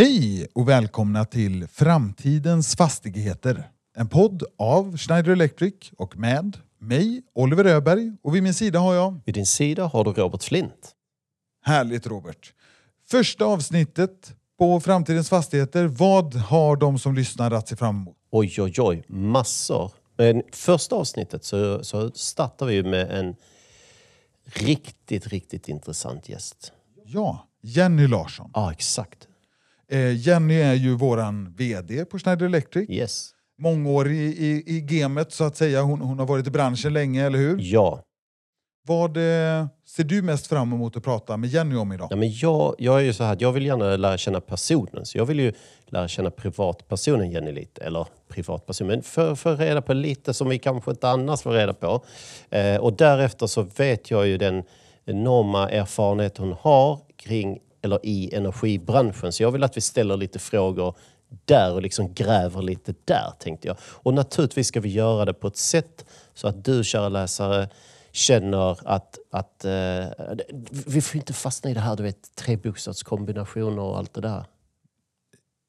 Hej och välkomna till Framtidens fastigheter. En podd av Schneider Electric och med mig, Oliver Öberg. Och vid min sida har jag... Vid din sida har du Robert Flint. Härligt Robert. Första avsnittet på Framtidens fastigheter. Vad har de som lyssnar att se fram emot? Oj, oj, oj. Massor. Men första avsnittet så, så startar vi med en riktigt, riktigt intressant gäst. Ja, Jenny Larsson. Ja, exakt. Eh, Jenny är ju våran VD på Schneider Electric. Yes. Mångårig i, i, i gamet så att säga. Hon, hon har varit i branschen länge, eller hur? Ja. Vad eh, ser du mest fram emot att prata med Jenny om idag? ja men jag, jag är ju så här, jag vill gärna lära känna personen. Så jag vill ju lära känna privatpersonen Jenny lite. Eller privatperson, men för, för reda på lite som vi kanske inte annars får reda på. Eh, och därefter så vet jag ju den enorma erfarenhet hon har kring, eller i energibranschen. Så jag vill att vi ställer lite frågor där och liksom gräver lite där, tänkte jag. Och naturligtvis ska vi göra det på ett sätt så att du, kära läsare, känner att, att eh, vi får inte fastna i det här, du vet, trebokstavskombinationer och allt det där.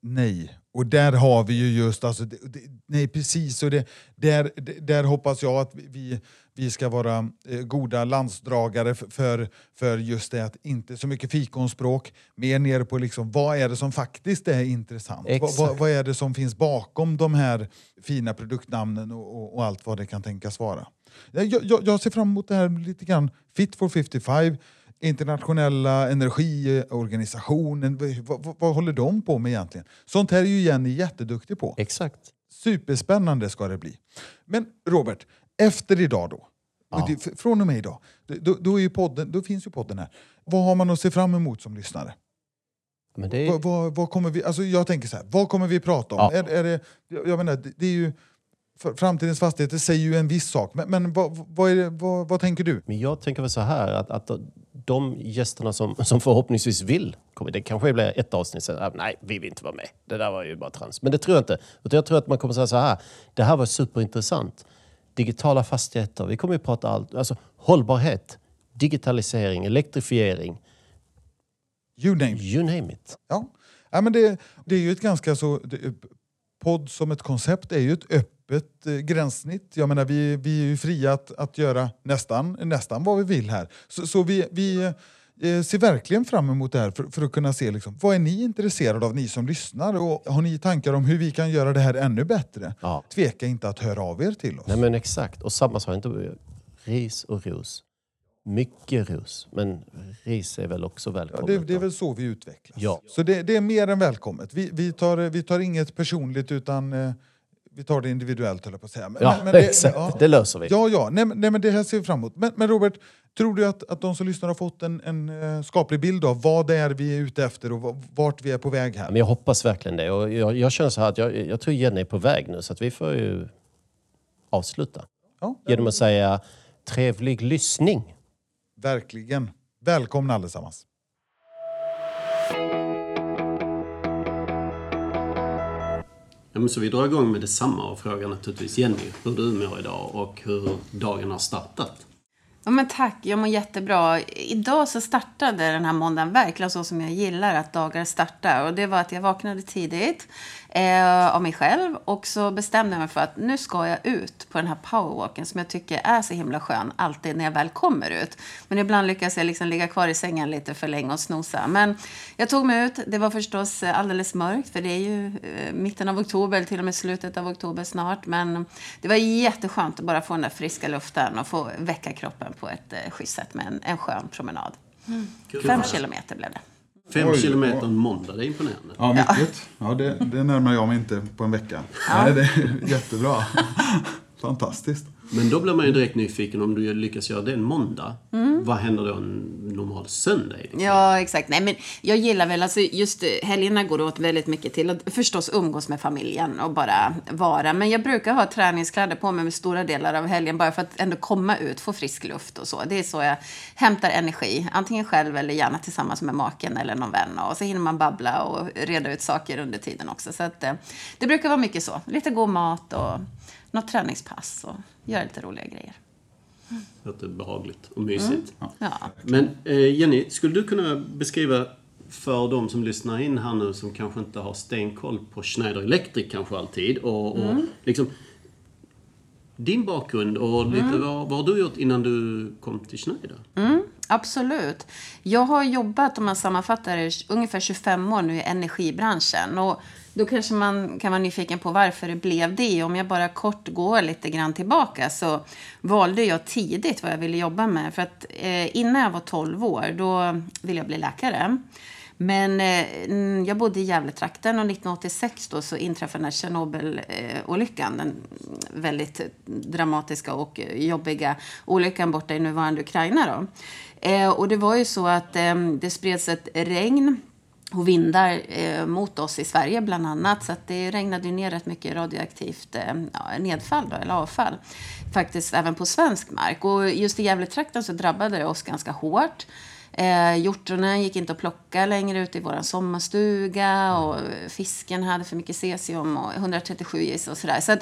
Nej, och där har vi ju just, alltså, det, det, nej precis, och det, där, där hoppas jag att vi, vi ska vara eh, goda landsdragare för- för, just det att inte så mycket fikonspråk, mer ner på liksom, vad är det som faktiskt är intressant? Vad, vad, vad är det som finns bakom de här fina produktnamnen och, och, och allt vad det kan tänkas vara? Jag, jag, jag ser fram emot det här lite grann, Fit for 55, internationella energiorganisationen, vad, vad, vad håller de på med egentligen? Sånt här är ju Jenny jätteduktig på. Exakt. Superspännande ska det bli. Men Robert, efter idag då, Ja. från och med idag, då, då, är podden, då finns ju podden här. Vad har man att se fram emot som lyssnare? Men det är, Vad, vad, vad kommer vi, alltså jag tänker så här, vad kommer vi prata om? Ja. Är, är det, jag menar, det, är ju, framtidens fastigheter säger ju en viss sak, men, men vad, vad, det, vad, vad tänker du? Men jag tänker väl så här att, att de gästerna som, som förhoppningsvis vill komma, det kanske blir ett avsnitt sen, nej vi vill inte vara med. Det där var ju bara trams. Men det tror jag inte. Utan jag tror att man kommer säga så här, det här var superintressant. Digitala fastigheter, vi kommer ju prata allt, alltså hållbarhet, digitalisering, elektrifiering, You name it. you name it. Ja. Ja, men det, det är ju ett ganska så... Det, podd som ett koncept är ju ett öppet eh, gränssnitt. Jag menar, vi, vi är ju fria att, att göra nästan, nästan vad vi vill här. Så, så vi, vi eh, ser verkligen fram emot det här för, för att kunna se liksom, vad är ni intresserade av, ni som lyssnar? Och har ni tankar om hur vi kan göra det här ännu bättre? Ja. Tveka inte att höra av er till oss. Nej men exakt. Och samma sak, inte ris och ros. Mycket ros, men ris är väl också Ja, välkommet. det, det är väl så vi utvecklas. Ja. Så det, det är mer än välkommet. Vi, vi, tar, vi tar inget personligt utan eh, vi tar det individuellt höll jag på att säga. Men, Ja, men- det- exakt. ja. Det löser vi. Ja, ja. Nej, nej, men det här ser vi fram emot. Men, men Robert, tror du att, att de som lyssnar har fått en, en eh, skaplig bild av vad det är vi är ute efter och va- vart vi är på väg här? Men jag hoppas verkligen det. Och jag, jag känner så här att jag, jag tror Jenny är på väg nu så att vi får ju avsluta. Ja, Genom att säga trevlig lyssning. verkligen. Välkomna allesammans. Ja, men så vi drar igång med detsamma och frågar naturligtvis Jenny hur du mår idag och hur dagen har startat. Ja, men tack, jag mår jättebra. Idag så startade den här måndagen verkligen så som jag gillar att dagar startar. Och det var att jag vaknade tidigt eh, av mig själv och så bestämde jag mig för att nu ska jag ut på den här powerwalken som jag tycker är så himla skön alltid när jag väl kommer ut. Men ibland lyckas jag liksom ligga kvar i sängen lite för länge och snosa. Men jag tog mig ut. Det var förstås eh, alldeles mörkt för det är ju eh, mitten av oktober, eller till och med slutet av oktober snart. Men det var jätteskönt att bara få den där friska luften och få väcka kroppen på ett eh, schysst sätt med en, en skön promenad. Fem kilometer blev det. Fem Oj, kilometer en måndag, det är imponerande. Ja, mycket. Ja, det, det närmar jag mig inte på en vecka. Nej, det är jättebra. Fantastiskt. Men då blir man ju direkt nyfiken om du lyckas göra det en måndag. Mm. Vad händer då en normal söndag? Ja, exakt. Nej, men jag gillar väl, alltså just eh, helgerna går åt väldigt mycket till att förstås umgås med familjen och bara vara. Men jag brukar ha träningskläder på mig med stora delar av helgen bara för att ändå komma ut, få frisk luft och så. Det är så jag hämtar energi, antingen själv eller gärna tillsammans med maken eller någon vän. Och så hinner man babbla och reda ut saker under tiden också. Så att, eh, det brukar vara mycket så. Lite god mat och något träningspass och göra lite roliga grejer. Låter behagligt och mysigt. Ja. Men eh, Jenny, skulle du kunna beskriva för de som lyssnar in här nu som kanske inte har stenkoll på Schneider Electric kanske alltid. Och, och liksom, din bakgrund och lite vad, vad har du gjort innan du kom till Schneider? Absolut. Jag har jobbat, om man sammanfattar det, ungefär 25 år nu i energibranschen. Och då kanske man kan vara nyfiken på varför det blev det. Om jag bara kort går lite grann tillbaka så valde jag tidigt vad jag ville jobba med. För att eh, innan jag var 12 år, då ville jag bli läkare. Men eh, jag bodde i Gävletrakten och 1986 då så inträffade den här Tjernobylolyckan. Den väldigt dramatiska och jobbiga olyckan borta i nuvarande Ukraina. Då. Eh, och det var ju så att eh, det spreds ett regn och vindar eh, mot oss i Sverige bland annat. Så att det regnade ner rätt mycket radioaktivt eh, nedfall då, eller avfall. Faktiskt även på svensk mark. Och just i Gävletrakten så drabbade det oss ganska hårt. Eh, hjortronen gick inte att plocka längre ute i vår sommarstuga och fisken hade för mycket cesium och 137 gis och sådär. Så att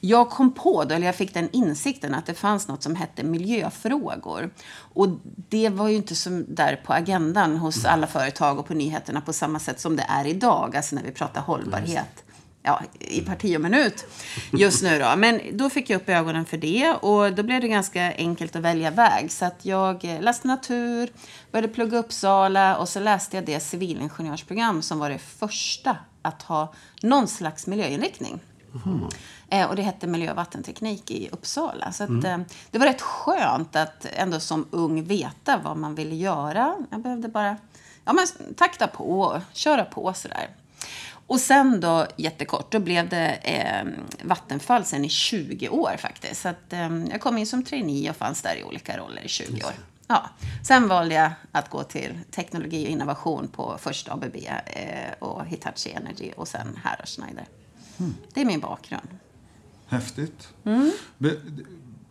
jag kom på, då, eller jag fick den insikten att det fanns något som hette miljöfrågor. Och det var ju inte som där på agendan hos alla företag och på nyheterna på samma sätt som det är idag, alltså när vi pratar hållbarhet ja, i parti och minut just nu då. Men då fick jag upp ögonen för det och då blev det ganska enkelt att välja väg. Så att jag läste natur, började plugga Uppsala och så läste jag det civilingenjörsprogram som var det första att ha någon slags miljöinriktning. Eh, och det hette miljö och vattenteknik i Uppsala. Så att, eh, det var rätt skönt att ändå som ung veta vad man ville göra. Jag behövde bara ja, men, takta på och köra på sådär. Och sen då, jättekort, då blev det eh, Vattenfall sen i 20 år faktiskt. Så att, eh, jag kom in som trainee och fanns där i olika roller i 20 år. Ja. Sen valde jag att gå till teknologi och innovation på först ABB eh, och Hitachi Energy och sen här Schneider. Det är min bakgrund. Häftigt. Mm. Be-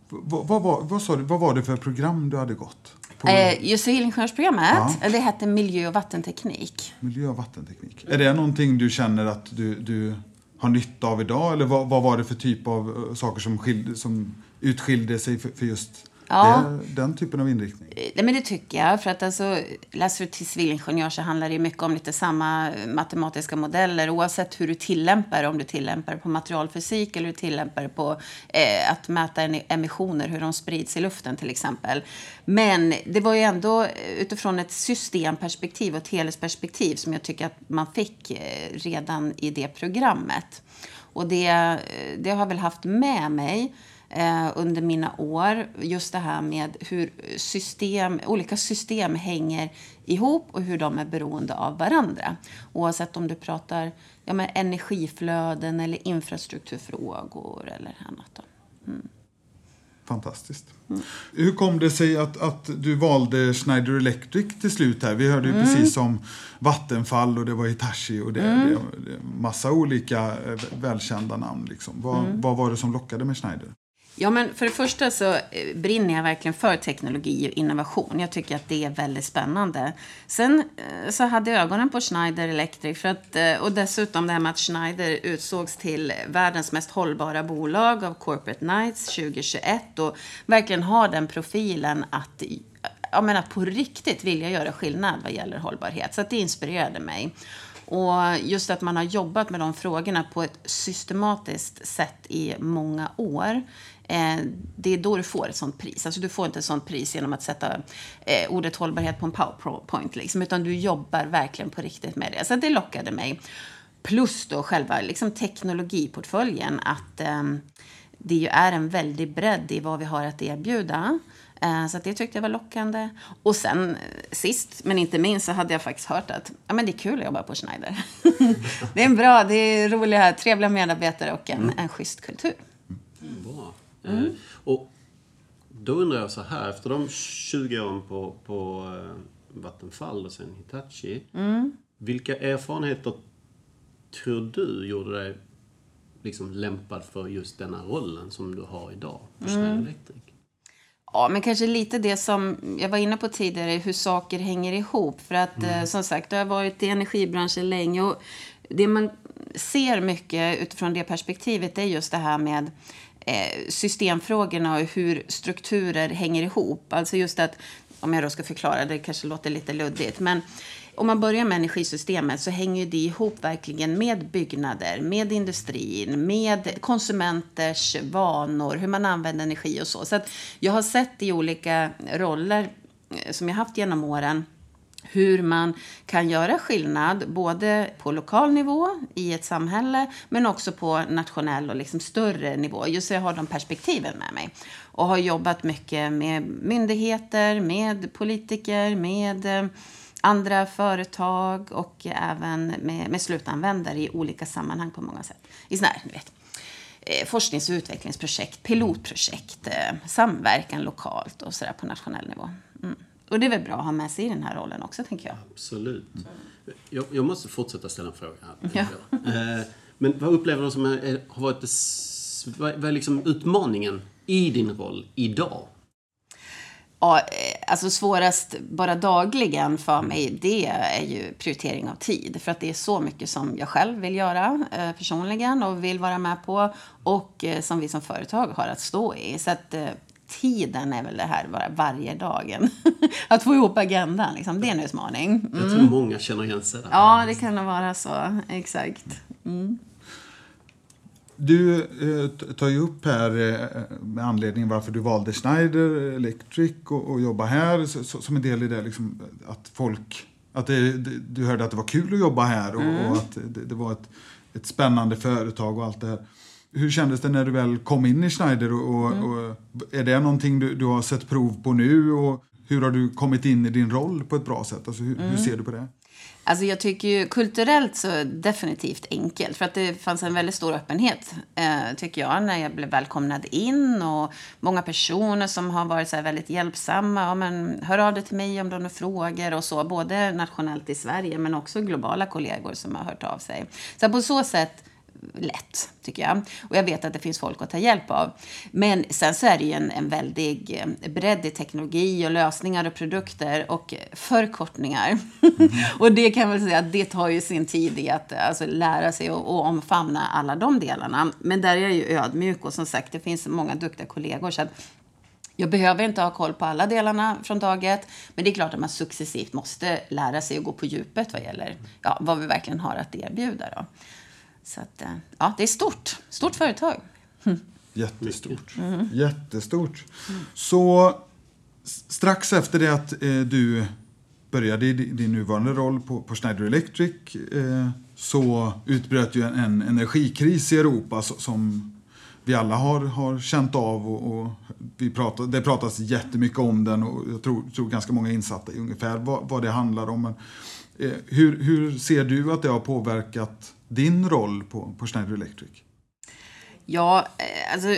Vad, vad, vad, vad, sa du, vad var det för program du hade gått? På Eh, just civilingenjörsprogrammet, Ja. det hette miljö och vattenteknik. miljö och vattenteknik. Är det någonting du känner att du, du har nytta av idag? Eller vad, vad var det för typ av eh, saker som, skilde, som utskilde sig för, för just Ja. det, den typen av inriktning? Eh, Nej, men det tycker jag. För att alltså, läser du till civilingenjör så handlar det mycket om lite samma matematiska modeller oavsett hur du tillämpar Om du tillämpar det på materialfysik eller du tillämpar det på eh, att mäta emissioner, hur de sprids i luften till exempel. Men det var ju ändå eh, utifrån ett systemperspektiv och ett helhetsperspektiv som jag tycker att man fick eh, redan i det programmet. Och det, det har jag väl haft med mig eh, under mina år. Just det här med hur system, olika system hänger ihop och hur de är beroende av varandra. Oavsett om du pratar ja, men energiflöden eller infrastrukturfrågor eller annat. Då. Fantastiskt. Hur kom det sig att, att du valde Schneider Electric till slut? här? Vi hörde ju precis om Vattenfall och det var Hitachi och det, det, det massa olika eh, välkända namn. Liksom. Vad, vad var det som lockade med Schneider? Ja, men för det första så eh, brinner jag verkligen för teknologi och innovation. Jag tycker att det är väldigt spännande. Sen eh, så hade jag ögonen på Schneider Electric. För att, eh, och dessutom det här med att Schneider utsågs till världens mest hållbara bolag av Corporate Knights 2021. Och verkligen har den profilen att jag menar, på riktigt vilja göra skillnad vad gäller hållbarhet. Så att det inspirerade mig. Och just att man har jobbat med de frågorna på ett systematiskt sätt i många år. Eh, det är då du får ett sånt pris. Alltså du får inte ett sånt pris genom att sätta eh, ordet hållbarhet på en powerpoint. Liksom, utan du jobbar verkligen på riktigt med det. Så det lockade mig. Plus då själva liksom, teknologiportföljen. Att eh, det ju är en väldig bredd i vad vi har att erbjuda. Eh, Så att det tyckte jag var lockande. Och sen sist, men inte minst, så hade jag faktiskt hört att ja, men det är kul att jobba på Schneider. det är en bra, det är roliga, trevliga medarbetare och en, en schysst kultur. Eh, och då undrar jag så här, efter de 20 åren på, på eh, Vattenfall och sen Hitachi. Vilka erfarenheter tror du gjorde dig liksom lämpad för just denna rollen som du har idag på Schneider Electric? Ja, men kanske lite det som jag var inne på tidigare, hur saker hänger ihop. För att eh, som sagt, jag har varit i energibranschen länge och det man ser mycket utifrån det perspektivet är just det här med Eh, systemfrågorna och hur strukturer hänger ihop. Alltså just att, om jag då ska förklara, det kanske låter lite luddigt, men om man börjar med energisystemet så hänger det ihop verkligen med byggnader, med industrin, med konsumenters vanor, hur man använder energi och så. Så att jag har sett i olika roller eh, som jag haft genom åren hur man kan göra skillnad både på lokal nivå i ett samhälle men också på nationell och liksom större nivå. Just så jag har de perspektiven med mig. Och har jobbat mycket med myndigheter, med politiker, med eh, andra företag och även med, med slutanvändare i olika sammanhang på många sätt. I såna här, vet, eh, forsknings och utvecklingsprojekt, pilotprojekt, eh, samverkan lokalt och sådär på nationell nivå. Mm. Och det är väl bra att ha med sig i den här rollen också, tänker jag. Absolut. Jag, jag måste fortsätta ställa en fråga här. Ja. Eh, Men vad upplever du som är, har varit vad är liksom utmaningen i din roll idag? Ja, eh, alltså svårast bara dagligen för mig, det är ju prioritering av tid. För att det är så mycket som jag själv vill göra eh, personligen och vill vara med på. Och eh, som vi som företag har att stå i. Så att eh, tiden är väl det här bara varje dagen. att få ihop agendan, liksom. det är en utmaning. Mm. Jag tror många känner igen sig där. Ja, det kan nog vara så. Exakt. Du eh, tar ju upp här eh, med anledning varför du valde Schneider Electric och, och jobba här så, så, som en del i det liksom, att folk att det, det, du hörde att det var kul att jobba här och, och att det, det var ett, ett spännande företag och allt det här. Hur kändes det när du väl kom in i Schneider och, och, och är det någonting du, du har sett prov på nu och hur har du kommit in i din roll på ett bra sätt? Alltså, hur, hur ser du på det? Alltså jag tycker ju kulturellt så definitivt enkelt. För att det fanns en väldigt stor öppenhet, eh, tycker jag, när jag blev välkomnad in. Och många personer som har varit så väldigt hjälpsamma. Ja, men, hör av dig till mig om du har några frågor och så. Både nationellt i Sverige men också globala kollegor som har hört av sig. Så på så sätt lätt, tycker jag. Och jag vet att det finns folk att ta hjälp av. Men sen så är det ju en, en väldig eh, bredd i teknologi och lösningar och produkter och förkortningar. och det kan väl säga att det tar ju sin tid i att eh, alltså, lära sig och, och omfamna alla de delarna. Men där är jag ju ödmjuk och som sagt, det finns många duktiga kollegor. Så att jag behöver inte ha koll på alla delarna från dag ett, men det är klart att man successivt måste lära sig att gå på djupet vad gäller ja, vad vi verkligen har att erbjuda. Då. Så att, eh, ja, det är stort. Stort företag. Jättestort. Jättestort. Så s- strax efter det att eh, du började i di- din nuvarande roll på, på Schneider Electric eh, så utbröt ju en, en energikris i Europa så, som vi alla har, har känt av. Och, och vi pratar, det pratas jättemycket om den och jag tror, tror ganska många insatta i ungefär vad, vad det handlar om. Men, eh, hur, hur ser du att det har påverkat din roll på, på Schneider Electric? Ja, eh, alltså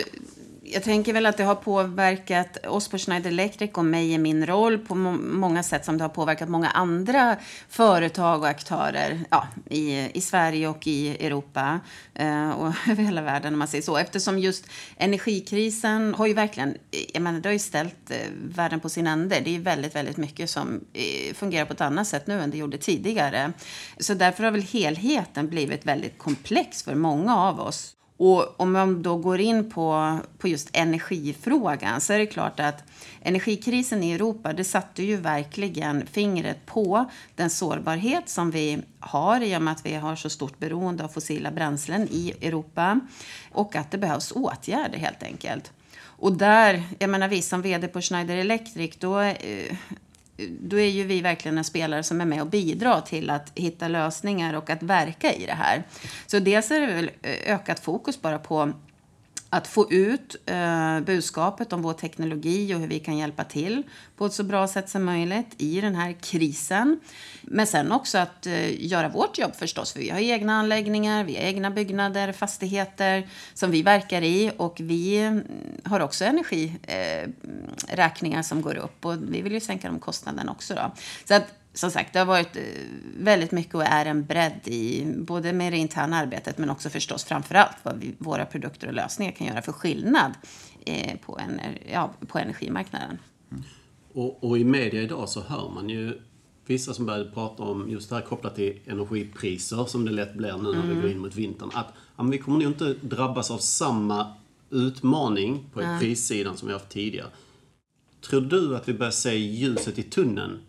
jag tänker väl att det har påverkat oss på Schneider Electric och mig i min roll på må många sätt som det har påverkat många andra företag och aktörer ja, i, i Sverige och i Europa eh, och över hela världen om man säger så. Eftersom just energikrisen har ju verkligen, jag menar det har ju ställt eh, världen på sin ände. Det är ju väldigt, väldigt mycket som eh, fungerar på ett annat sätt nu än det gjorde tidigare. Så därför har väl helheten blivit väldigt komplex för många av oss. Och om man då går in på, på just energifrågan så är det klart att energikrisen i Europa det satte ju verkligen fingret på den sårbarhet som vi har i och med att vi har så stort beroende av fossila bränslen i Europa och att det behövs åtgärder helt enkelt. Och där, jag menar vi som vd på Schneider Electric, då eh, då är ju vi verkligen en spelare som är med och bidrar till att hitta lösningar och att verka i det här. Så dels är det väl eh, ökat fokus bara på att få ut eh, budskapet om vår teknologi och hur vi kan hjälpa till på ett så bra sätt som möjligt i den här krisen. Men sen också att eh, göra vårt jobb förstås, för vi har egna anläggningar, vi har egna byggnader, fastigheter som vi verkar i och vi mm, har också energiräkningar eh, som går upp och vi vill ju sänka de kostnaderna också. Då. Så att som sagt, det har varit eh, väldigt mycket och är en bredd i både med det interna arbetet men också förstås framförallt vad vi, våra produkter och lösningar kan göra för skillnad eh, på, ener, ja, på energimarknaden. Och, och i media idag så hör man ju vissa som börjar prata om just det här kopplat till energipriser som det lätt blir nu när vi går in mot vintern. Att ja, vi kommer nog inte drabbas av samma utmaning på prissidan som vi haft tidigare. Tror du att vi börjar se ljuset i tunneln?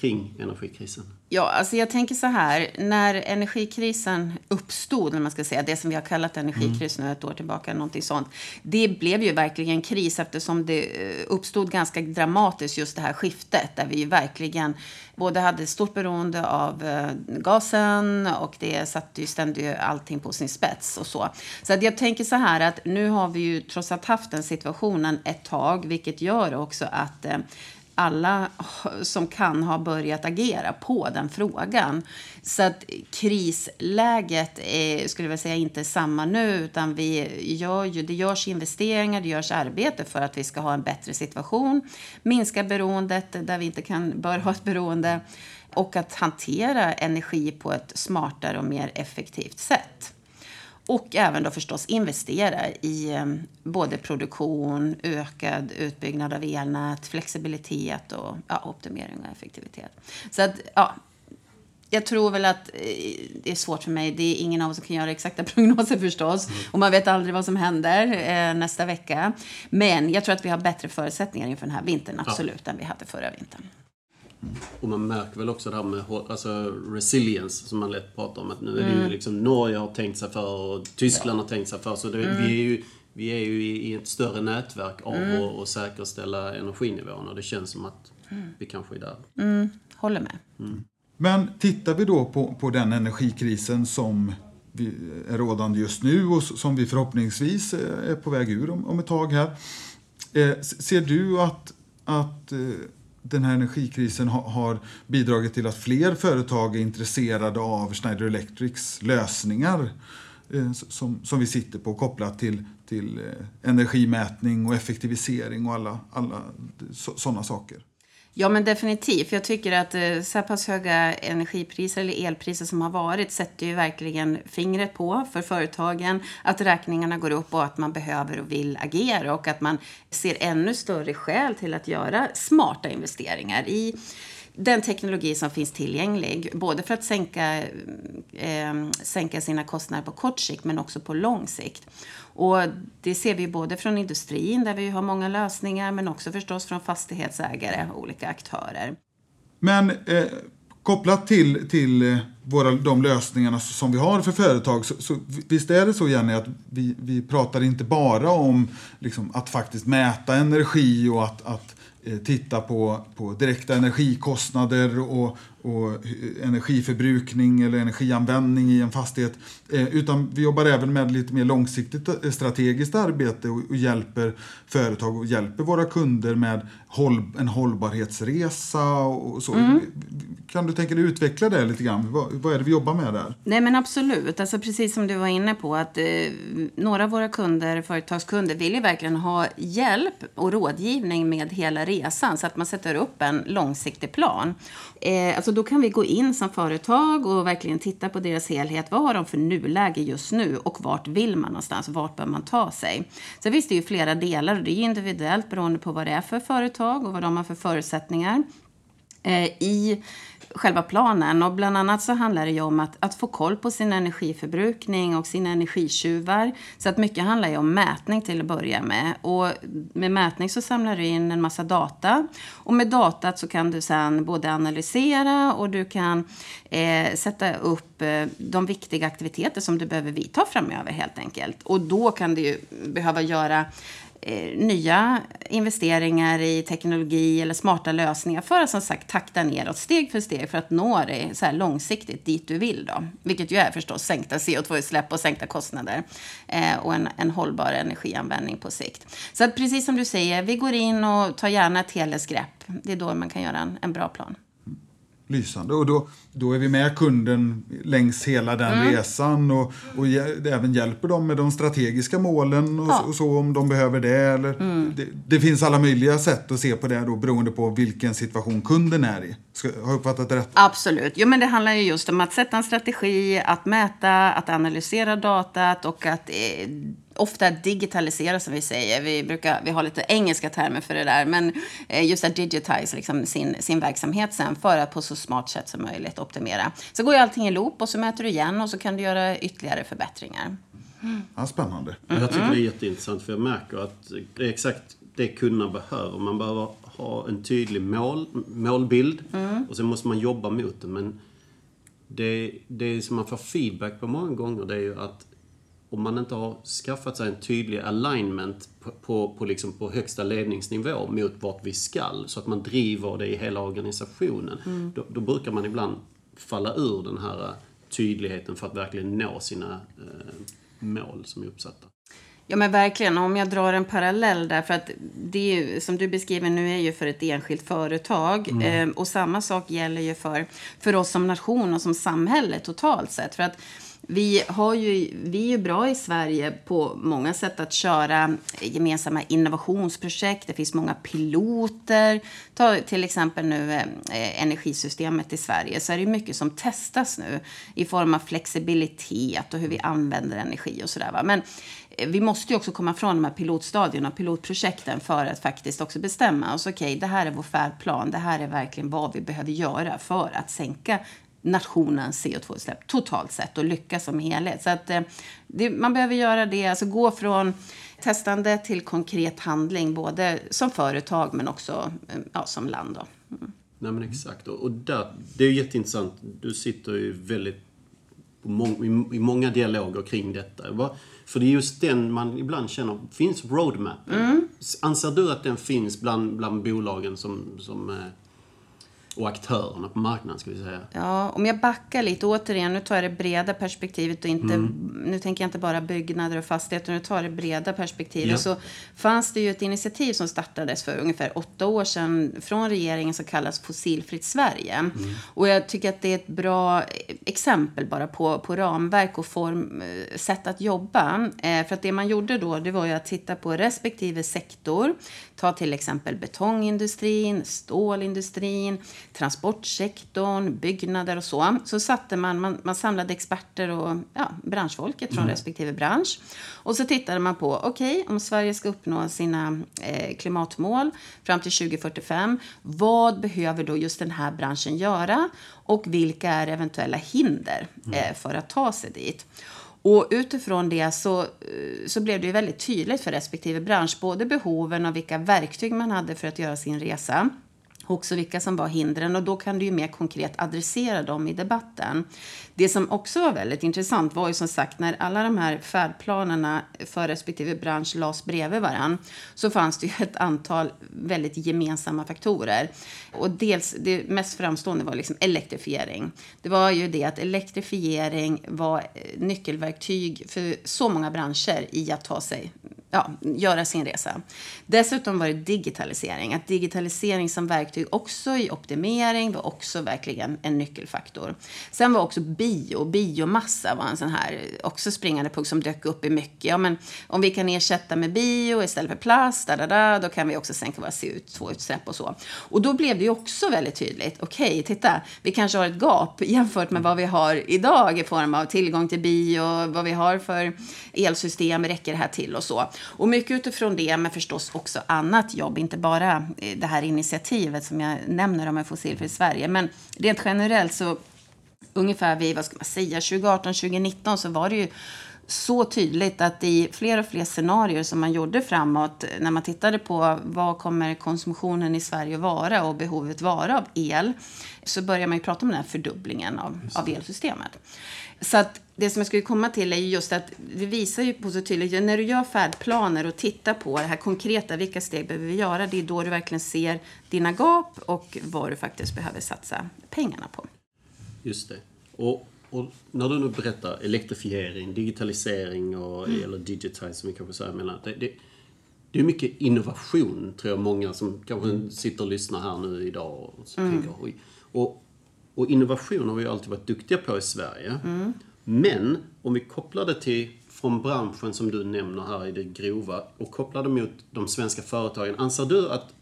Kring energikrisen? Ja, alltså jag tänker så här. När energikrisen uppstod, när man ska säga, det som vi har kallat energikris nu ett år tillbaka, någonting sånt. Det blev ju verkligen kris eftersom det eh, uppstod ganska dramatiskt just det här skiftet där vi ju verkligen både hade stort beroende av eh, gasen och det satte ju ständigt allting på sin spets och så. Så att jag tänker så här att nu har vi ju trots allt haft den situationen ett tag, vilket gör också att eh, alla som kan har börjat agera på den frågan. Så att krisläget är, skulle jag säga, inte samma nu, utan vi gör ju, det görs investeringar, det görs arbete för att vi ska ha en bättre situation, minska beroendet där vi inte kan, bör ha ett beroende och att hantera energi på ett smartare och mer effektivt sätt. Och även då förstås investera i eh, både produktion, ökad utbyggnad av elnät, flexibilitet och ja, optimering och effektivitet. Så att, ja, jag tror väl att eh, det är svårt för mig. Det är ingen av oss som kan göra exakta prognoser förstås. Mm. Och man vet aldrig vad som händer eh, nästa vecka. Men jag tror att vi har bättre förutsättningar inför den här vintern, absolut, ja. än vi hade förra vintern. Och man märker väl också det här med alltså, resilience som man lätt pratar om. Att nu är det ju mm. liksom Norge har tänkt sig för och Tyskland ja. har tänkt sig för. Så det, mm. vi är ju, vi är ju i, ett större nätverk av mm. att, att säkerställa energinivån. Och det känns som att mm. vi kanske är där. Mm. Håller med. Mm. Men tittar vi då på, på den energikrisen som är rådande just nu och som vi förhoppningsvis är på väg ur om, om ett tag här. Eh, ser du att, att eh, den här energikrisen har bidragit till att fler företag är intresserade av Schneider Electrics lösningar eh, som, som vi sitter på kopplat till, till eh, energimätning och effektivisering och alla, alla sådana saker. Ja, men definitivt. Jag tycker att eh, så pass höga energipriser eller elpriser som har varit sätter ju verkligen fingret på för företagen att räkningarna går upp och att man behöver och vill agera och att man ser ännu större skäl till att göra smarta investeringar i den teknologi som finns tillgänglig. Både för att sänka, eh, sänka sina kostnader på kort sikt men också på lång sikt. Och det ser vi både från industrin där vi har många lösningar men också förstås från fastighetsägare och olika aktörer. Men eh, kopplat till, till eh, våra, de lösningarna som vi har för företag så, så visst är det så Jenny att vi, vi pratar inte bara om liksom, att faktiskt mäta energi och att, att Eh, titta på, på direkta energikostnader och, och energiförbrukning eller energianvändning i en fastighet. Eh, utan vi jobbar även med lite mer långsiktigt eh, strategiskt arbete och, hjälper företag och hjälper våra kunder med en hållbarhetsresa och så. Mm. Kan du tänka dig utveckla det lite grann? Vad, vad, är det vi jobbar med där? Nej men absolut, alltså precis som du var inne på att eh, några av våra kunder, företagskunder, vill ju verkligen ha hjälp och rådgivning med hela resan så att man sätter upp en långsiktig plan. Eh, alltså då kan vi gå in som företag och verkligen titta på deras helhet. Vad har de för nuläge just nu och vart vill man någonstans? Vart bör man ta sig? Så visst, det är ju flera delar och det är individuellt beroende på vad det är för företag och vad de har för förutsättningar. Eh, I själva planen. Och bland annat så handlar det ju om att, att få koll på sin energiförbrukning och sina energitjuvar. Så att mycket handlar ju om mätning till att börja med. Och med mätning så samlar du in en massa data. Och med datat så kan du sen både analysera och du kan eh, sätta upp eh, de viktiga aktiviteter som du behöver vidta framöver helt enkelt. Och då kan du ju behöva göra Eh, nya investeringar i teknologi eller smarta lösningar för att som sagt takta neråt steg för steg för att nå dig så här långsiktigt dit du vill. Då. Vilket ju är förstås sänkta CO2-utsläpp och sänkta kostnader eh, och en, en hållbar energianvändning på sikt. Så att precis som du säger, vi går in och tar gärna ett helhetsgrepp. Det är då man kan göra en, en bra plan. Lysande. Och då, då är vi med kunden längs hela den mm. resan och, och även hjälper dem med de strategiska målen och, ja. och så om de behöver det. Eller, mm. det. det. finns alla möjliga sätt att se på det då, beroende på vilken situation kunden är i. Ska, har jag uppfattat det rätt? Absolut. Jo, men det handlar ju just om att sätta en strategi, att mäta, att analysera datat och att eh, ofta digitalisera som vi säger. Vi, brukar, vi har lite engelska termer för det där. Men eh, just att digitize liksom sin, sin verksamhet sen för att på så smart sätt som möjligt optimera. Så går ju allting i loop och så mäter du igen och så kan du göra ytterligare förbättringar. Mm. Ja, spännande. Mm. Jag tycker det är jätteintressant för jag märker att det är exakt det kunderna behöver. Man behöver ha en tydlig mål, målbild. Mm. Och sen måste man jobba mot det. Men det, det som man får feedback på många gånger det är ju att om man inte har skaffat sig en tydlig alignment på, på, på, liksom på högsta ledningsnivå mot vart vi skall, så att man driver det i hela organisationen, Mm. då, då brukar man ibland falla ur den här tydligheten för att verkligen nå sina eh, mål som är uppsatta. Ja men verkligen, om jag drar en parallell där, för att det som du beskriver nu är ju för ett enskilt företag. Eh, och samma sak gäller ju för, för oss som nation och som samhälle totalt sett. För att vi, har ju, vi är ju bra i Sverige på många sätt att köra gemensamma innovationsprojekt. Det finns många piloter. Ta till exempel nu eh, energisystemet i Sverige. Så är det mycket som testas nu i form av flexibilitet och hur vi använder energi och sådär. va. Men eh, vi måste ju också komma från de här pilotstadierna och pilotprojekten för att faktiskt också bestämma oss. Okej, det här är vår färdplan. Det här är verkligen vad vi behöver göra för att sänka nationens CO2-utsläpp totalt sett och lyckas som helhet. Så att eh, det, man behöver göra det, alltså gå från testande till konkret handling, både som företag men också eh, ja, som land. Då. Nej men exakt. Och, och där, det är jätteintressant. Du sitter ju väldigt mång, i, många dialoger kring detta. För det är just den man ibland känner, finns roadmappen? Anser du att den finns bland, bland bolagen som, som, eh, och aktörerna på marknaden, ska vi säga? Ja, om jag backar lite, återigen, nu tar jag det breda perspektivet och inte, nu tänker jag inte bara byggnader och fastigheter, nu tar jag det breda perspektivet. Ja. Så fanns det ju ett initiativ som startades för ungefär åtta år sedan från regeringen som kallas Fossilfritt Sverige. Och jag tycker att det är ett bra exempel bara på, på ramverk och form, eh, sätt att jobba. Eh, för att det man gjorde då, det var ju att titta på respektive sektor. Ta till exempel betongindustrin, stålindustrin, transportsektorn, byggnader och så. Så satte man, man, man samlade experter och ja, branschfolket från respektive bransch. Och så tittade man på, okej, om Sverige ska uppnå sina eh, klimatmål fram till 2045, vad behöver då just den här branschen göra? Och vilka är eventuella hinder eh, för att ta sig dit? Och utifrån det så, eh, så blev det ju väldigt tydligt för respektive bransch, både behoven och vilka verktyg man hade för att göra sin resa. Och också vilka som var hindren och då kan du ju mer konkret adressera dem i debatten. Det som också var väldigt intressant var ju som sagt när alla de här färdplanerna för respektive bransch lades bredvid varann så fanns det ju ett antal väldigt gemensamma faktorer. Och dels det mest framstående var liksom elektrifiering. Det var ju det att elektrifiering var eh, nyckelverktyg för så många branscher i att ta sig ja, göra sin resa. Dessutom var det digitalisering. Att digitalisering som verktyg också i optimering var också verkligen en nyckelfaktor. Sen var också bio, biomassa var en sån här också springande punkt som dök upp i mycket. Ja, men om vi kan ersätta med bio istället för plast, da, da, da, då kan vi också sänka våra CO2-utsläpp och så. Och då blev det ju också väldigt tydligt. Okej, titta, vi kanske har ett gap jämfört med vad vi har idag i form av tillgång till bio, vad vi har för elsystem, räcker det här till och så. Och mycket utifrån det, men förstås också annat jobb, inte bara eh, det här initiativet som jag nämner om en fossilfri Sverige. Men rent generellt så ungefär vid, vad ska man säga, 2018, 2019 så var det ju så tydligt att i fler och fler scenarier som man gjorde framåt, när man tittade på vad kommer konsumtionen i Sverige vara och behovet vara av el, så börjar man ju prata om den här fördubblingen av, av elsystemet. Så att det som jag skulle komma till är ju just att det visar ju på så tydligt, när du gör färdplaner och tittar på det här konkreta, vilka steg behöver vi göra, det är då du verkligen ser dina gap och vad du faktiskt behöver satsa pengarna på. Just det. Och, och när du nu berättar elektrifiering, digitalisering och, eller digitize som vi kanske säger mellan. Det, det, det är mycket innovation tror jag många som kanske sitter och lyssnar här nu idag och så tänker oj. Och, och innovation har vi ju alltid varit duktiga på i Sverige. Men om vi kopplar det till från branschen som du nämner här i det grova och kopplar det mot de svenska företagen. Anser du att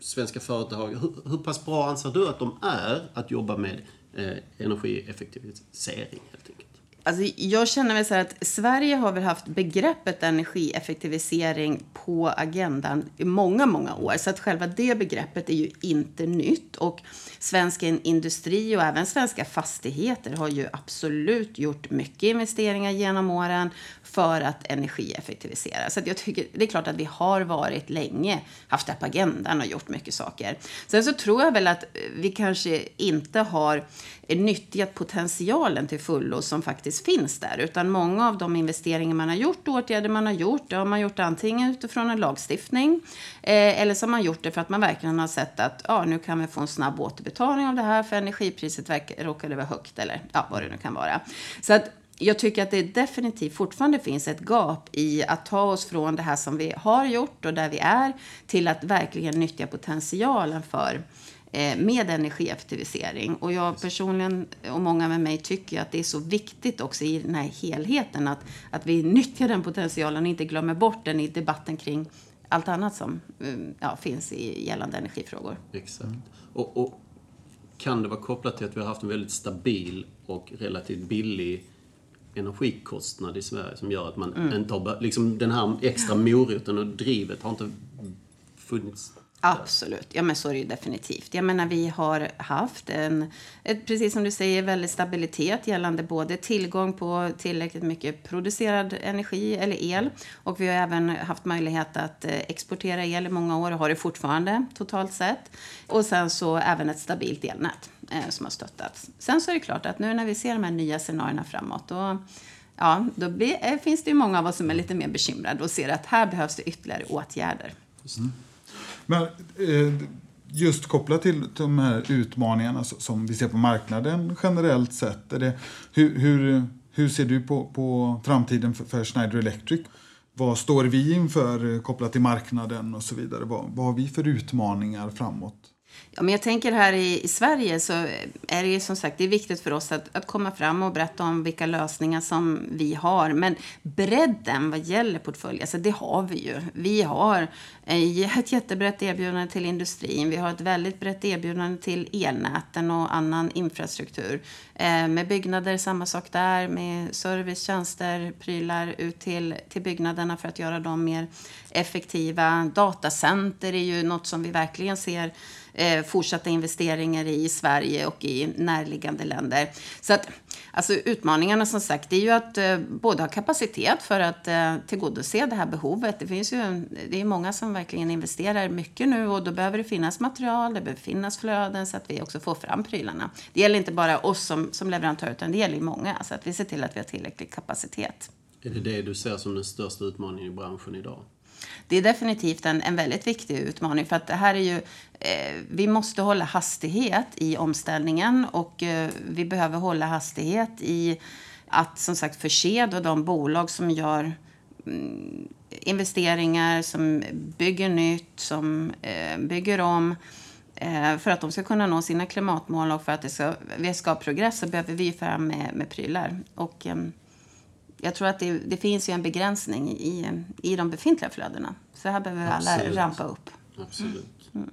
svenska företag, hur, hur pass bra anser du att de är att jobba med eh, energieffektivisering helt enkelt? Alltså, jag känner väl så här att Sverige har väl haft begreppet energieffektivisering på agendan i många, många år. Så att själva det begreppet är ju inte nytt. Och svensk industri och även svenska fastigheter har ju absolut gjort mycket investeringar genom åren för att energieffektivisera. Så jag tycker, det är klart att vi har varit länge, haft det på agendan och gjort mycket saker. Sen så tror jag väl att vi kanske inte har nyttjat potentialen till fullo som faktiskt finns där. Utan många av de investeringar man har gjort, åtgärder man har gjort, det har man gjort antingen utifrån en lagstiftning eh, eller så har man gjort det för att man verkligen har sett att ja, nu kan vi få en snabb återbetalning av det här för energipriset råkade vara högt eller ja, vad det nu kan vara. Så att jag tycker att det definitivt fortfarande finns ett gap i att ta oss från det här som vi har gjort och där vi är till att verkligen nyttja potentialen för eh, med energieffektivisering. Och jag personligen och många med mig tycker att det är så viktigt också i den här helheten att, att vi nyttjar den potentialen och inte glömmer bort den i debatten kring allt annat som eh, ja, finns i gällande energifrågor. Exakt. Och, och kan det vara kopplat till att vi har haft en väldigt stabil och relativt billig energikostnad i Sverige som gör att man mm. inte har... Liksom den här extra moroten och drivet har inte funnits Absolut, ja men så är det ju definitivt. Jag menar vi har haft en, ett, precis som du säger, väldigt stabilitet gällande både tillgång på tillräckligt mycket producerad energi eller el och vi har även haft möjlighet att eh, exportera el i många år och har det fortfarande totalt sett. Och sen så även ett stabilt elnät eh, som har stöttats. Sen så är det klart att nu när vi ser de här nya scenarierna framåt då Ja, då blir, eh, finns det ju många av oss som är lite mer bekymrade och ser att här behövs det ytterligare åtgärder. Mm. Men eh, just kopplat till de här utmaningarna som vi ser på marknaden generellt sett. Är det, hur, hur, hur ser du på, på framtiden för, för Schneider Electric? Vad står vi inför eh, kopplat till marknaden och så vidare? Vad, vad har vi för utmaningar framåt? Ja, men jag tänker här i, i, Sverige så är det ju som sagt det är viktigt för oss att, att komma fram och berätta om vilka lösningar som vi har. Men bredden vad gäller portfölj, alltså det har vi ju. Vi har eh, ett jättebrett erbjudande till industrin. Vi har ett väldigt brett erbjudande till elnäten och annan infrastruktur. Eh, med byggnader, samma sak där. Med service, tjänster, prylar ut till, till byggnaderna för att göra dem mer effektiva. Datacenter är ju något som vi verkligen ser eh, fortsatta investeringar i Sverige och i närliggande länder. Så att, alltså utmaningarna som sagt, det är ju att eh, både ha kapacitet för att eh, tillgodose det här behovet. Det finns ju, det är många som verkligen investerar mycket nu och då behöver det finnas material, det behöver finnas flöden så att vi också får fram prylarna. Det gäller inte bara oss som, som leverantör utan det gäller ju många, så att vi ser till att vi har tillräcklig kapacitet. Är det det du ser som den största utmaningen i branschen idag? Det är definitivt en, en väldigt viktig utmaning. För att det här är ju, eh, vi måste hålla hastighet i omställningen och eh, vi behöver hålla hastighet i att som sagt förse då de bolag som gör mm, investeringar, som bygger nytt, som eh, bygger om eh, för att de ska kunna nå sina klimatmål och för att det ska, vi ska ha progress så behöver vi fram med, med prylar. Och, ehm, jag tror att det, det, finns ju en begränsning i, i de befintliga flödena. Så här behöver alla rampa upp. Absolut. Mm.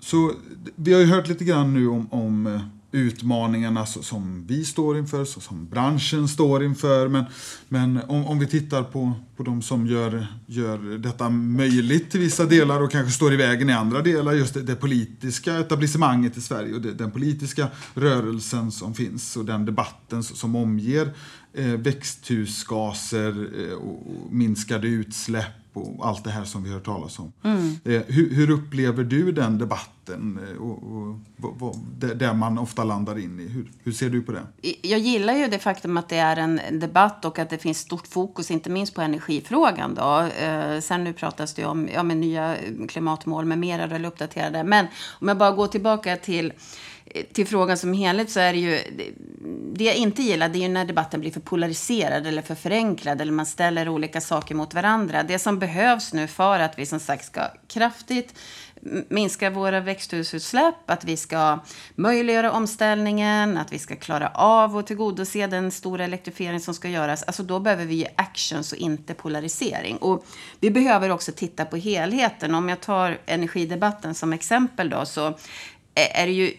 Så vi har ju hört lite grann nu om, om eh, utmaningarna som vi står inför, som branschen står inför. Men, men om, om vi tittar på, på de som gör, gör detta möjligt till vissa delar och kanske står i vägen i andra delar, just det, det politiska etablissemanget i Sverige och det, den politiska rörelsen som finns och den debatten som omger eh, växthusgaser eh, och minskade utsläpp och allt det här som vi har hört talas om. Mm. Eh, hur, hur, upplever du den debatten vatten eh, och, och, och, där man ofta landar in i? Hur, hur, ser du på det? Jag gillar ju det faktum att det är en debatt och att det finns stort fokus, inte minst på energifrågan. Då. Eh, sen nu pratas det om ja, med nya klimatmål med mera eller uppdaterade. Men om jag bara går tillbaka till till frågan som helhet så är det ju... Det jag inte gillar det är ju när debatten blir för polariserad eller för förenklad eller man ställer olika saker mot varandra. Det som behövs nu för att vi som sagt ska kraftigt minska våra växthusutsläpp, att vi ska möjliggöra omställningen, att vi ska klara av och tillgodose den stora elektrifiering som ska göras. Alltså då behöver vi actions och inte polarisering. Och vi behöver också titta på helheten. Om jag tar energidebatten som exempel då, så är det ju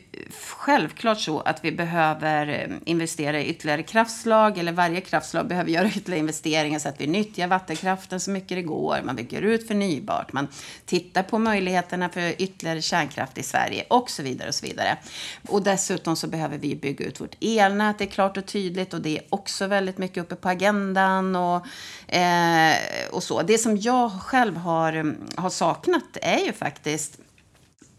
självklart så att vi behöver eh, investera i ytterligare kraftslag eller varje kraftslag behöver göra ytterligare investeringar så att vi nyttjar vattenkraften så mycket det går. Man bygger ut förnybart, man tittar på möjligheterna för ytterligare kärnkraft i Sverige och så vidare och så vidare. Och dessutom så behöver vi bygga ut vårt elnät, det är klart och tydligt och det är också väldigt mycket uppe på agendan och, eh, och så. Det som jag själv har, eh, har saknat är ju faktiskt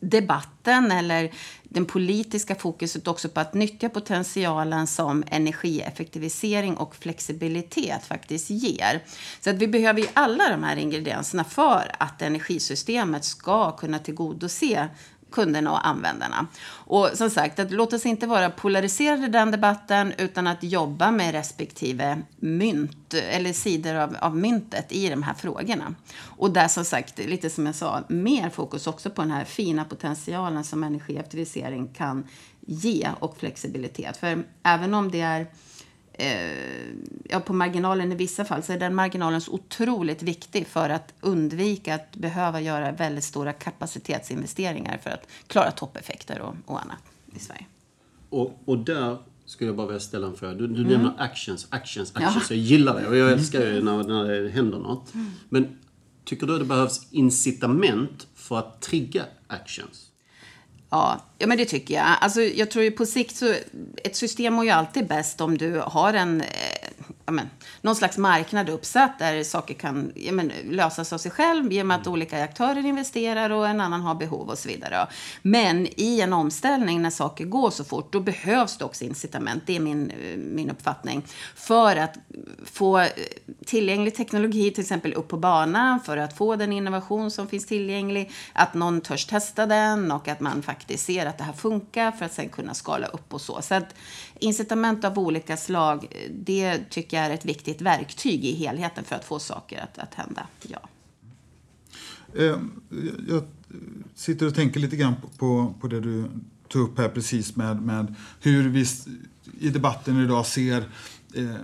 debatten eller den politiska fokuset också på att nyttja potentialen som energieffektivisering och flexibilitet faktiskt ger. Så att vi behöver ju alla de här ingredienserna för att energisystemet ska kunna tillgodose kunderna och användarna. Och som sagt, att låt oss inte vara polariserade i den debatten utan att jobba med respektive mynt eller sidor av, av myntet i de här frågorna. Och där som sagt, lite som jag sa, mer fokus också på den här fina potentialen som energieffektivisering kan ge och flexibilitet. För även om det är ja, på marginalen i vissa fall så är den marginalen så otroligt viktig för att undvika att behöva göra väldigt stora kapacitetsinvesteringar för att klara toppeffekter och, och annat i Sverige. Och, och där skulle jag bara vilja ställa en fråga. Du, du mm. nämner actions, actions, actions. Ja. Jag gillar det och jag älskar det när, när det händer något. Mm. Men tycker du att det behövs incitament för att trigga actions? Ja, ja, men det tycker jag. Alltså, jag tror ju på sikt så... Ett system mår ju alltid bäst om du har en... Eh, Eh, men, någon slags marknad uppsatt där saker kan men, lösas av sig själv genom att olika aktörer investerar och en annan har behov och så vidare. Men i en omställning när saker går så fort, då behövs det också incitament. Det är min, min uppfattning. För att få tillgänglig teknologi till exempel upp på banan, för att få den innovation som finns tillgänglig, att någon törs testa den och att man faktiskt ser att det här funkar för att sen kunna skala upp och så. Så att incitament av olika slag, det tycker jag är ett viktigt verktyg i helheten för att få saker att, att hända. Ja. Eh, jag sitter och tänker lite grann på, på det du tog upp här precis med, med hur vi i debatten idag ser eh,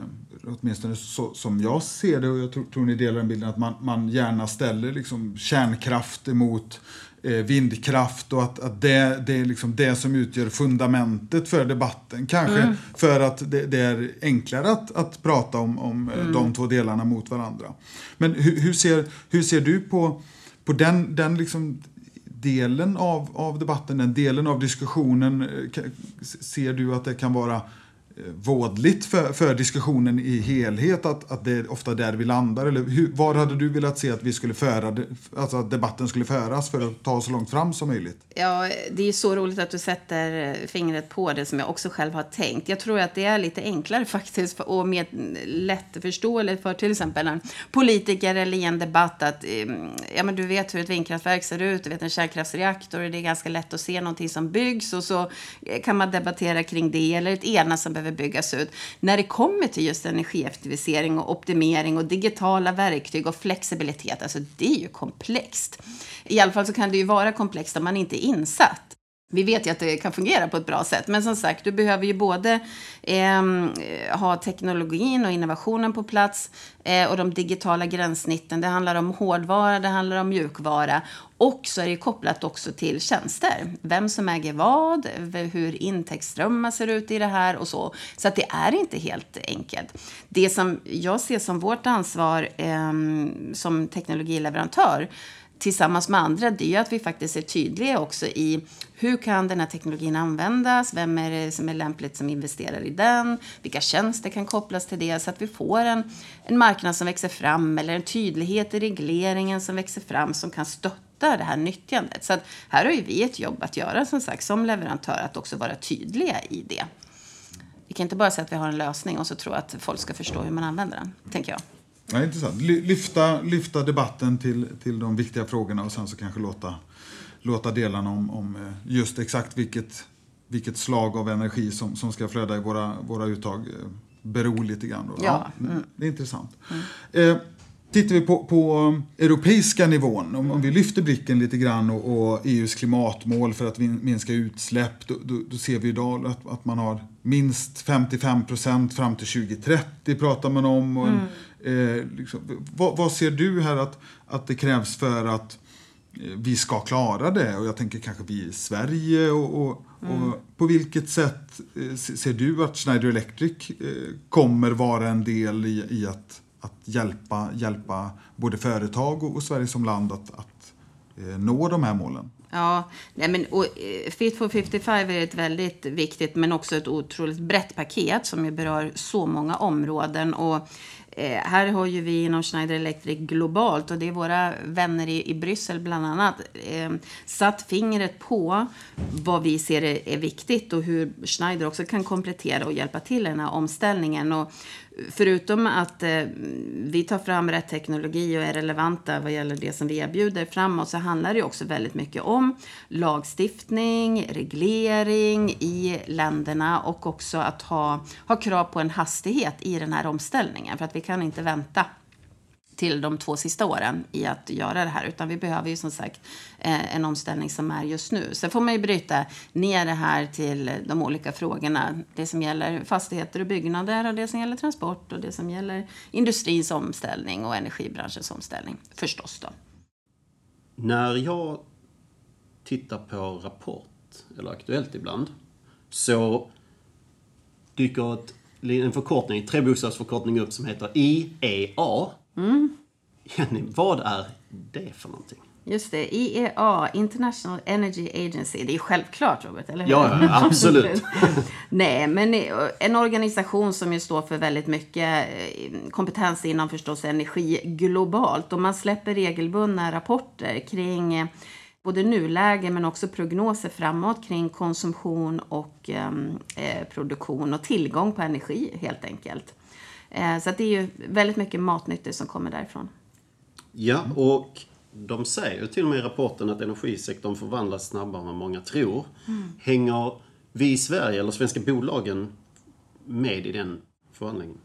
åtminstone så, som jag ser det, och jag tror, tror ni delar den bilden, att man, man gärna ställer liksom kärnkraft emot vindkraft och att, att det, det är liksom det som utgör fundamentet för debatten. Kanske mm. för att det, det, är enklare att, att prata om, om eh, mm. de två delarna mot varandra. Men hur, hur, ser, hur ser du på, på den, den liksom delen av, av debatten, den delen av diskussionen? Eh, ser du att det kan vara vådligt för, för diskussionen i helhet att, att det är ofta där vi landar? Eller hur, var hade du velat se att vi skulle föra, alltså att debatten skulle föras för att ta oss så långt fram som möjligt? Ja, det är så roligt att du sätter fingret på det som jag också själv har tänkt. Jag tror att det är lite enklare faktiskt och mer lättförståeligt för till exempel en politiker eller i en debatt att ehm, ja, men du vet hur ett vindkraftverk ser ut, du vet en kärnkraftsreaktor, och det är ganska lätt att se någonting som byggs och så kan man debattera kring det eller ett ena som behöver behöver byggas ut. När det kommer till just energieffektivisering och optimering och digitala verktyg och flexibilitet, alltså det är ju komplext. I alla fall så kan det ju vara komplext om man inte är insatt. Vi vet ju att det kan fungera på ett bra sätt, men som sagt, du behöver ju både ehm, eh, ha teknologin och innovationen på plats eh, och de digitala gränssnitten. Det handlar om hårdvara, det handlar om mjukvara och så är det kopplat också till tjänster. Vem som äger vad, hur intäktsströmmar ser ut i det här och så. Så att det är inte helt enkelt. Det som jag ser som vårt ansvar eh, som teknologileverantör tillsammans med andra, det är att vi faktiskt är tydliga också i hur kan den här teknologin användas? Vem är det som är lämpligt som investerar i den? Vilka tjänster kan kopplas till det? Så att vi får en, en marknad som växer fram eller en tydlighet i regleringen som växer fram som kan stötta det här nyttjandet. Så att här har ju vi ett jobb att göra som sagt som leverantör att också vara tydliga i det. Vi kan inte bara säga att vi har en lösning och så tro att folk ska förstå hur man använder den, tänker jag. Ja, intressant. Lyfta, lyfta debatten till, till de viktiga frågorna och sen så kanske låta, låta delarna om, om eh, just exakt vilket, vilket slag av energi som, som ska flöda i våra, våra uttag eh, bero lite grann. Då. Ja. ja mm. Det är intressant. Mm. Eh, Tittar vi på, på europeiska nivån, om, om, vi lyfter blicken lite grann och, och EUs klimatmål för att minska utsläpp, då, då, då, ser vi idag att, att man har minst 55 procent fram till 2030 pratar man om. Och, mm. Eh, liksom, vad, vad, ser du här att, att det krävs för att vi ska klara det. Och jag tänker kanske vi i Sverige. Och, och, mm. och på vilket sätt eh, ser du att Schneider Electric eh, kommer vara en del i, i att, att hjälpa, hjälpa både företag och, och Sverige som land att, att nå de här målen? Ja, nej men, och, Fit for 55 är ett väldigt viktigt men också ett otroligt brett paket som berör så många områden. Och Eh, här har ju vi inom Schneider Electric globalt och det är våra vänner i, i Bryssel bland annat eh, satt fingret på vad vi ser är, är, viktigt och hur Schneider också kan komplettera och hjälpa till i den här omställningen. Och förutom att eh, vi tar fram rätt teknologi och är relevanta vad gäller det som vi erbjuder framåt så handlar det också väldigt mycket om lagstiftning, reglering i länderna och också att ha, ha krav på en hastighet i den här omställningen. För att vi kan inte vänta till de två sista åren i att göra det här. Utan vi behöver ju som sagt eh, en omställning som är just nu. Sen får man ju bryta ner det här till de olika frågorna. Det som gäller fastigheter och byggnader och det som gäller transport och det som gäller industrins omställning och energibranschens omställning förstås då. När jag tittar på Rapport, eller Aktuellt ibland, så dyker ett, en förkortning, trebokstavsförkortning upp som heter IEA. Mm. Jenny, vad är det för någonting? Just det, IEA, International Energy Agency. Det är självklart, Robert, eller hur? Ja, absolut. Nej, men en organisation som ju står för väldigt mycket eh, kompetens inom förstås energi globalt. Och man släpper regelbundna rapporter kring eh, både nuläge men också prognoser framåt kring konsumtion och ehm, eh, produktion och tillgång på energi helt enkelt. Eh, så det är ju väldigt mycket matnyttigt som kommer därifrån. Ja, och de säger till och med i rapporten att energisektorn förvandlas snabbare än vad många tror. Mm. Hänger vi i Sverige, eller svenska bolagen, med i den förvandlingen?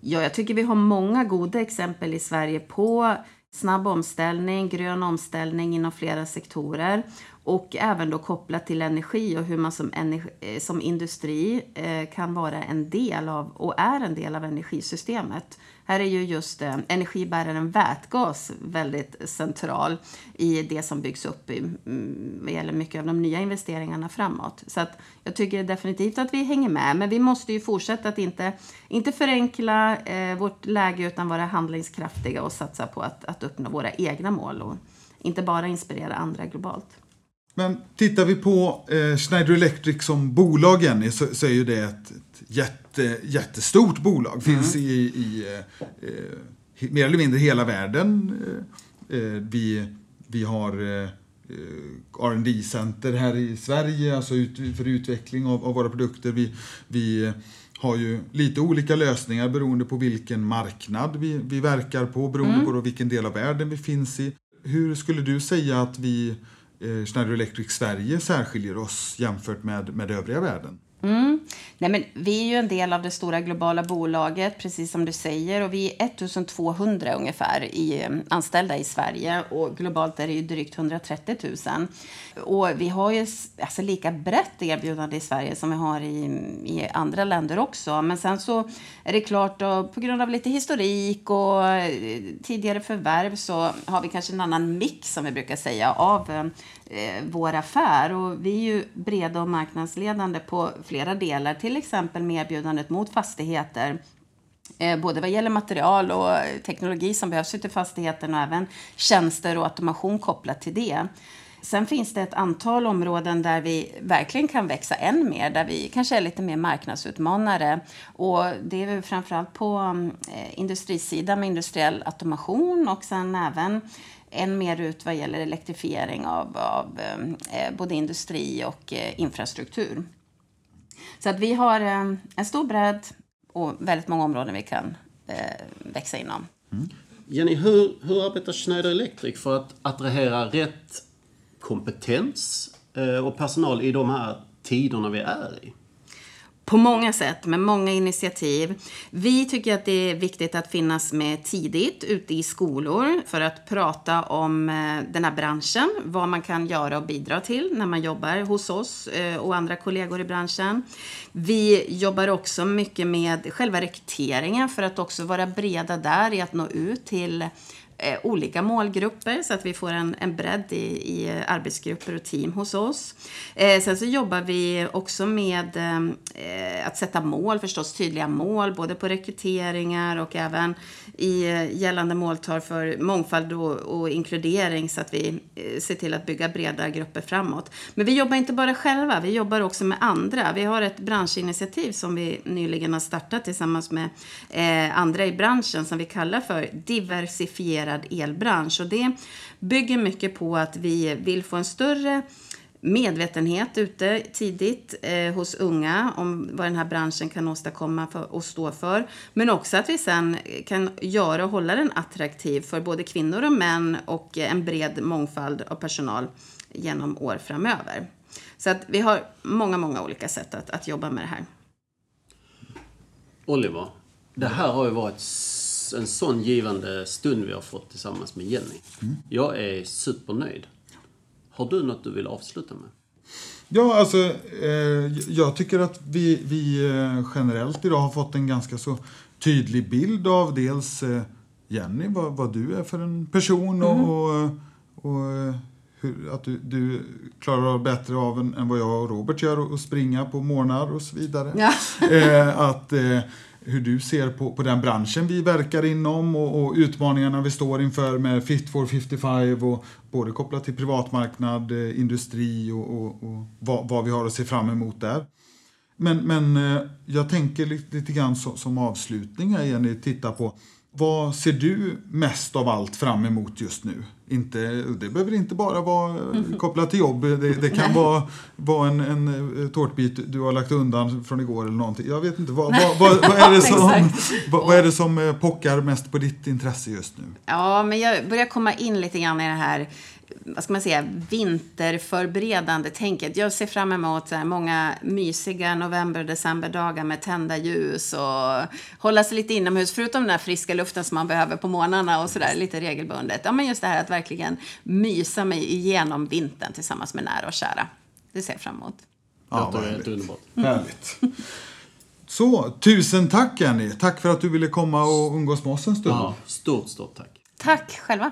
Ja, jag tycker vi har många goda exempel i Sverige på snabb omställning, grön omställning inom flera sektorer. Och även då kopplat till energi och hur man som, energi, eh, som industri eh, kan vara en del av och är en del av energisystemet. Här är ju just eh, energibäraren vätgas väldigt central i det som byggs upp i, mm, vad gäller mycket av de nya investeringarna framåt. Så att jag tycker definitivt att vi hänger med, men vi måste ju fortsätta att inte, inte förenkla eh, vårt läge utan vara handlingskraftiga och satsa på att, att uppnå våra egna mål och inte bara inspirera andra globalt. Men tittar vi på eh, Schneider Electric som bolag, Jenny, så, så är ju det ett, ett jätte, jättestort bolag. Mm. Finns i, i eh, eh, mer eller mindre hela världen. Eh, eh vi, vi har eh, rd center här i Sverige, alltså ut, för utveckling av, av, våra produkter. Vi, vi har ju lite olika lösningar beroende på vilken marknad vi, vi verkar på, beroende mm. på vilken del av världen vi finns i. Hur skulle du säga att vi eh, Eh, Schneider Electric Sverige särskiljer oss jämfört med, med övriga världen? Mm. Nej, men vi är ju en del av det stora globala bolaget, precis som du säger. Och vi är 1200 ungefär i, mm, anställda i Sverige. Och globalt är det ju drygt 130 000. Och vi har ju alltså, lika brett erbjudande i Sverige som vi har i, mm, i andra länder också. Men sen så är det klart, då, på grund av lite historik och eh, tidigare förvärv så har vi kanske en annan mix, som vi brukar säga, av eh, vår affär. Och vi är ju breda och marknadsledande på flera delar, till exempel med erbjudandet mot fastigheter eh, både vad gäller material och teknologi som behövs ute i fastigheten och även tjänster och automation kopplat till det. Sen finns det ett antal områden där vi verkligen kan växa än mer, där vi kanske är lite mer marknadsutmanare. Och det är framförallt på eh, industrisidan med industriell automation och sen även än mer ut vad gäller elektrifiering av, av eh, både industri och eh, infrastruktur. Så att vi har eh, en stor bredd och väldigt många områden vi kan eh, växa inom. Mm. Jenny, hur, hur arbetar Schneider Electric för att attrahera rätt kompetens eh, och personal i de här tiderna vi är i? På många sätt, med många initiativ. Vi tycker att det är viktigt att finnas med tidigt ute i skolor för att prata om eh, den här branschen, vad man kan göra och bidra till när man jobbar hos oss eh, och andra kollegor i branschen. Vi jobbar också mycket med själva rekryteringen för att också vara breda där i att nå ut till eh, olika målgrupper så att vi får en, en bredd i, i eh, arbetsgrupper och team hos oss. Eh, sen så jobbar vi också med eh, eh att sätta mål, förstås tydliga mål, både på rekryteringar och även i eh, gällande måltal för mångfald och, och inkludering så att vi eh, ser till att bygga breda grupper framåt. Men vi jobbar inte bara själva, vi jobbar också med andra. Vi har ett branschinitiativ som vi nyligen har startat tillsammans med eh, andra i branschen som vi kallar för diversifierad elbransch. Och det bygger mycket på att vi vill få en större medvetenhet ute tidigt eh, hos unga om vad den här branschen kan åstadkomma för, och stå för. Men också att vi sen kan göra och hålla den attraktiv för både kvinnor och män och en bred mångfald av personal genom år framöver. Så att vi har många, många olika sätt att, att jobba med det här. Oliver, det här har ju varit en sån givande stund vi har fått tillsammans med Jenny. Mm. Jag är supernöjd. Har du något du vill avsluta med? Ja, alltså eh, jag tycker att vi, vi eh, generellt idag har fått en ganska så tydlig bild av dels eh, Jenny, vad, vad du är för en person och, mm. och, och eh, hur, att du, du klarar av bättre av än, än vad jag och Robert gör att springa på morgnar och så vidare. Ja. Eh, att eh, hur du ser på, på den branschen vi verkar inom och, och, utmaningarna vi står inför med Fit for 55 och både kopplat till privatmarknad, eh, industri och, och, och vad, vad, vi har att se fram emot där. Men, men eh, jag tänker lite, lite grann som, som avslutning här Jenny, titta på vad ser du mest av allt fram emot just nu? Inte, det behöver inte bara vara kopplat till jobb. Det, det kan vara, vara en, en tårtbit du har lagt undan från igår eller någonting. Jag vet inte. Vad, vad, vad, vad är, det som, vad, är det som eh, pockar mest på ditt intresse just nu? Ja, men jag börjar komma in lite grann i det här vad ska man säga, vinterförberedande tänket. Jag ser fram emot så här, många mysiga november och decemberdagar med tända ljus och hålla sig lite inomhus, förutom den där friska luften som man behöver på morgnarna och sådär lite regelbundet. Ja, men just det här att verkligen mysa mig igenom vintern tillsammans med nära och kära. Det ser jag fram emot. Ja, det är underbart. Härligt. Så, tusen tack Jenny. Tack för att du ville komma och umgås med oss en stund. Ja, stort, stort tack. Tack själva.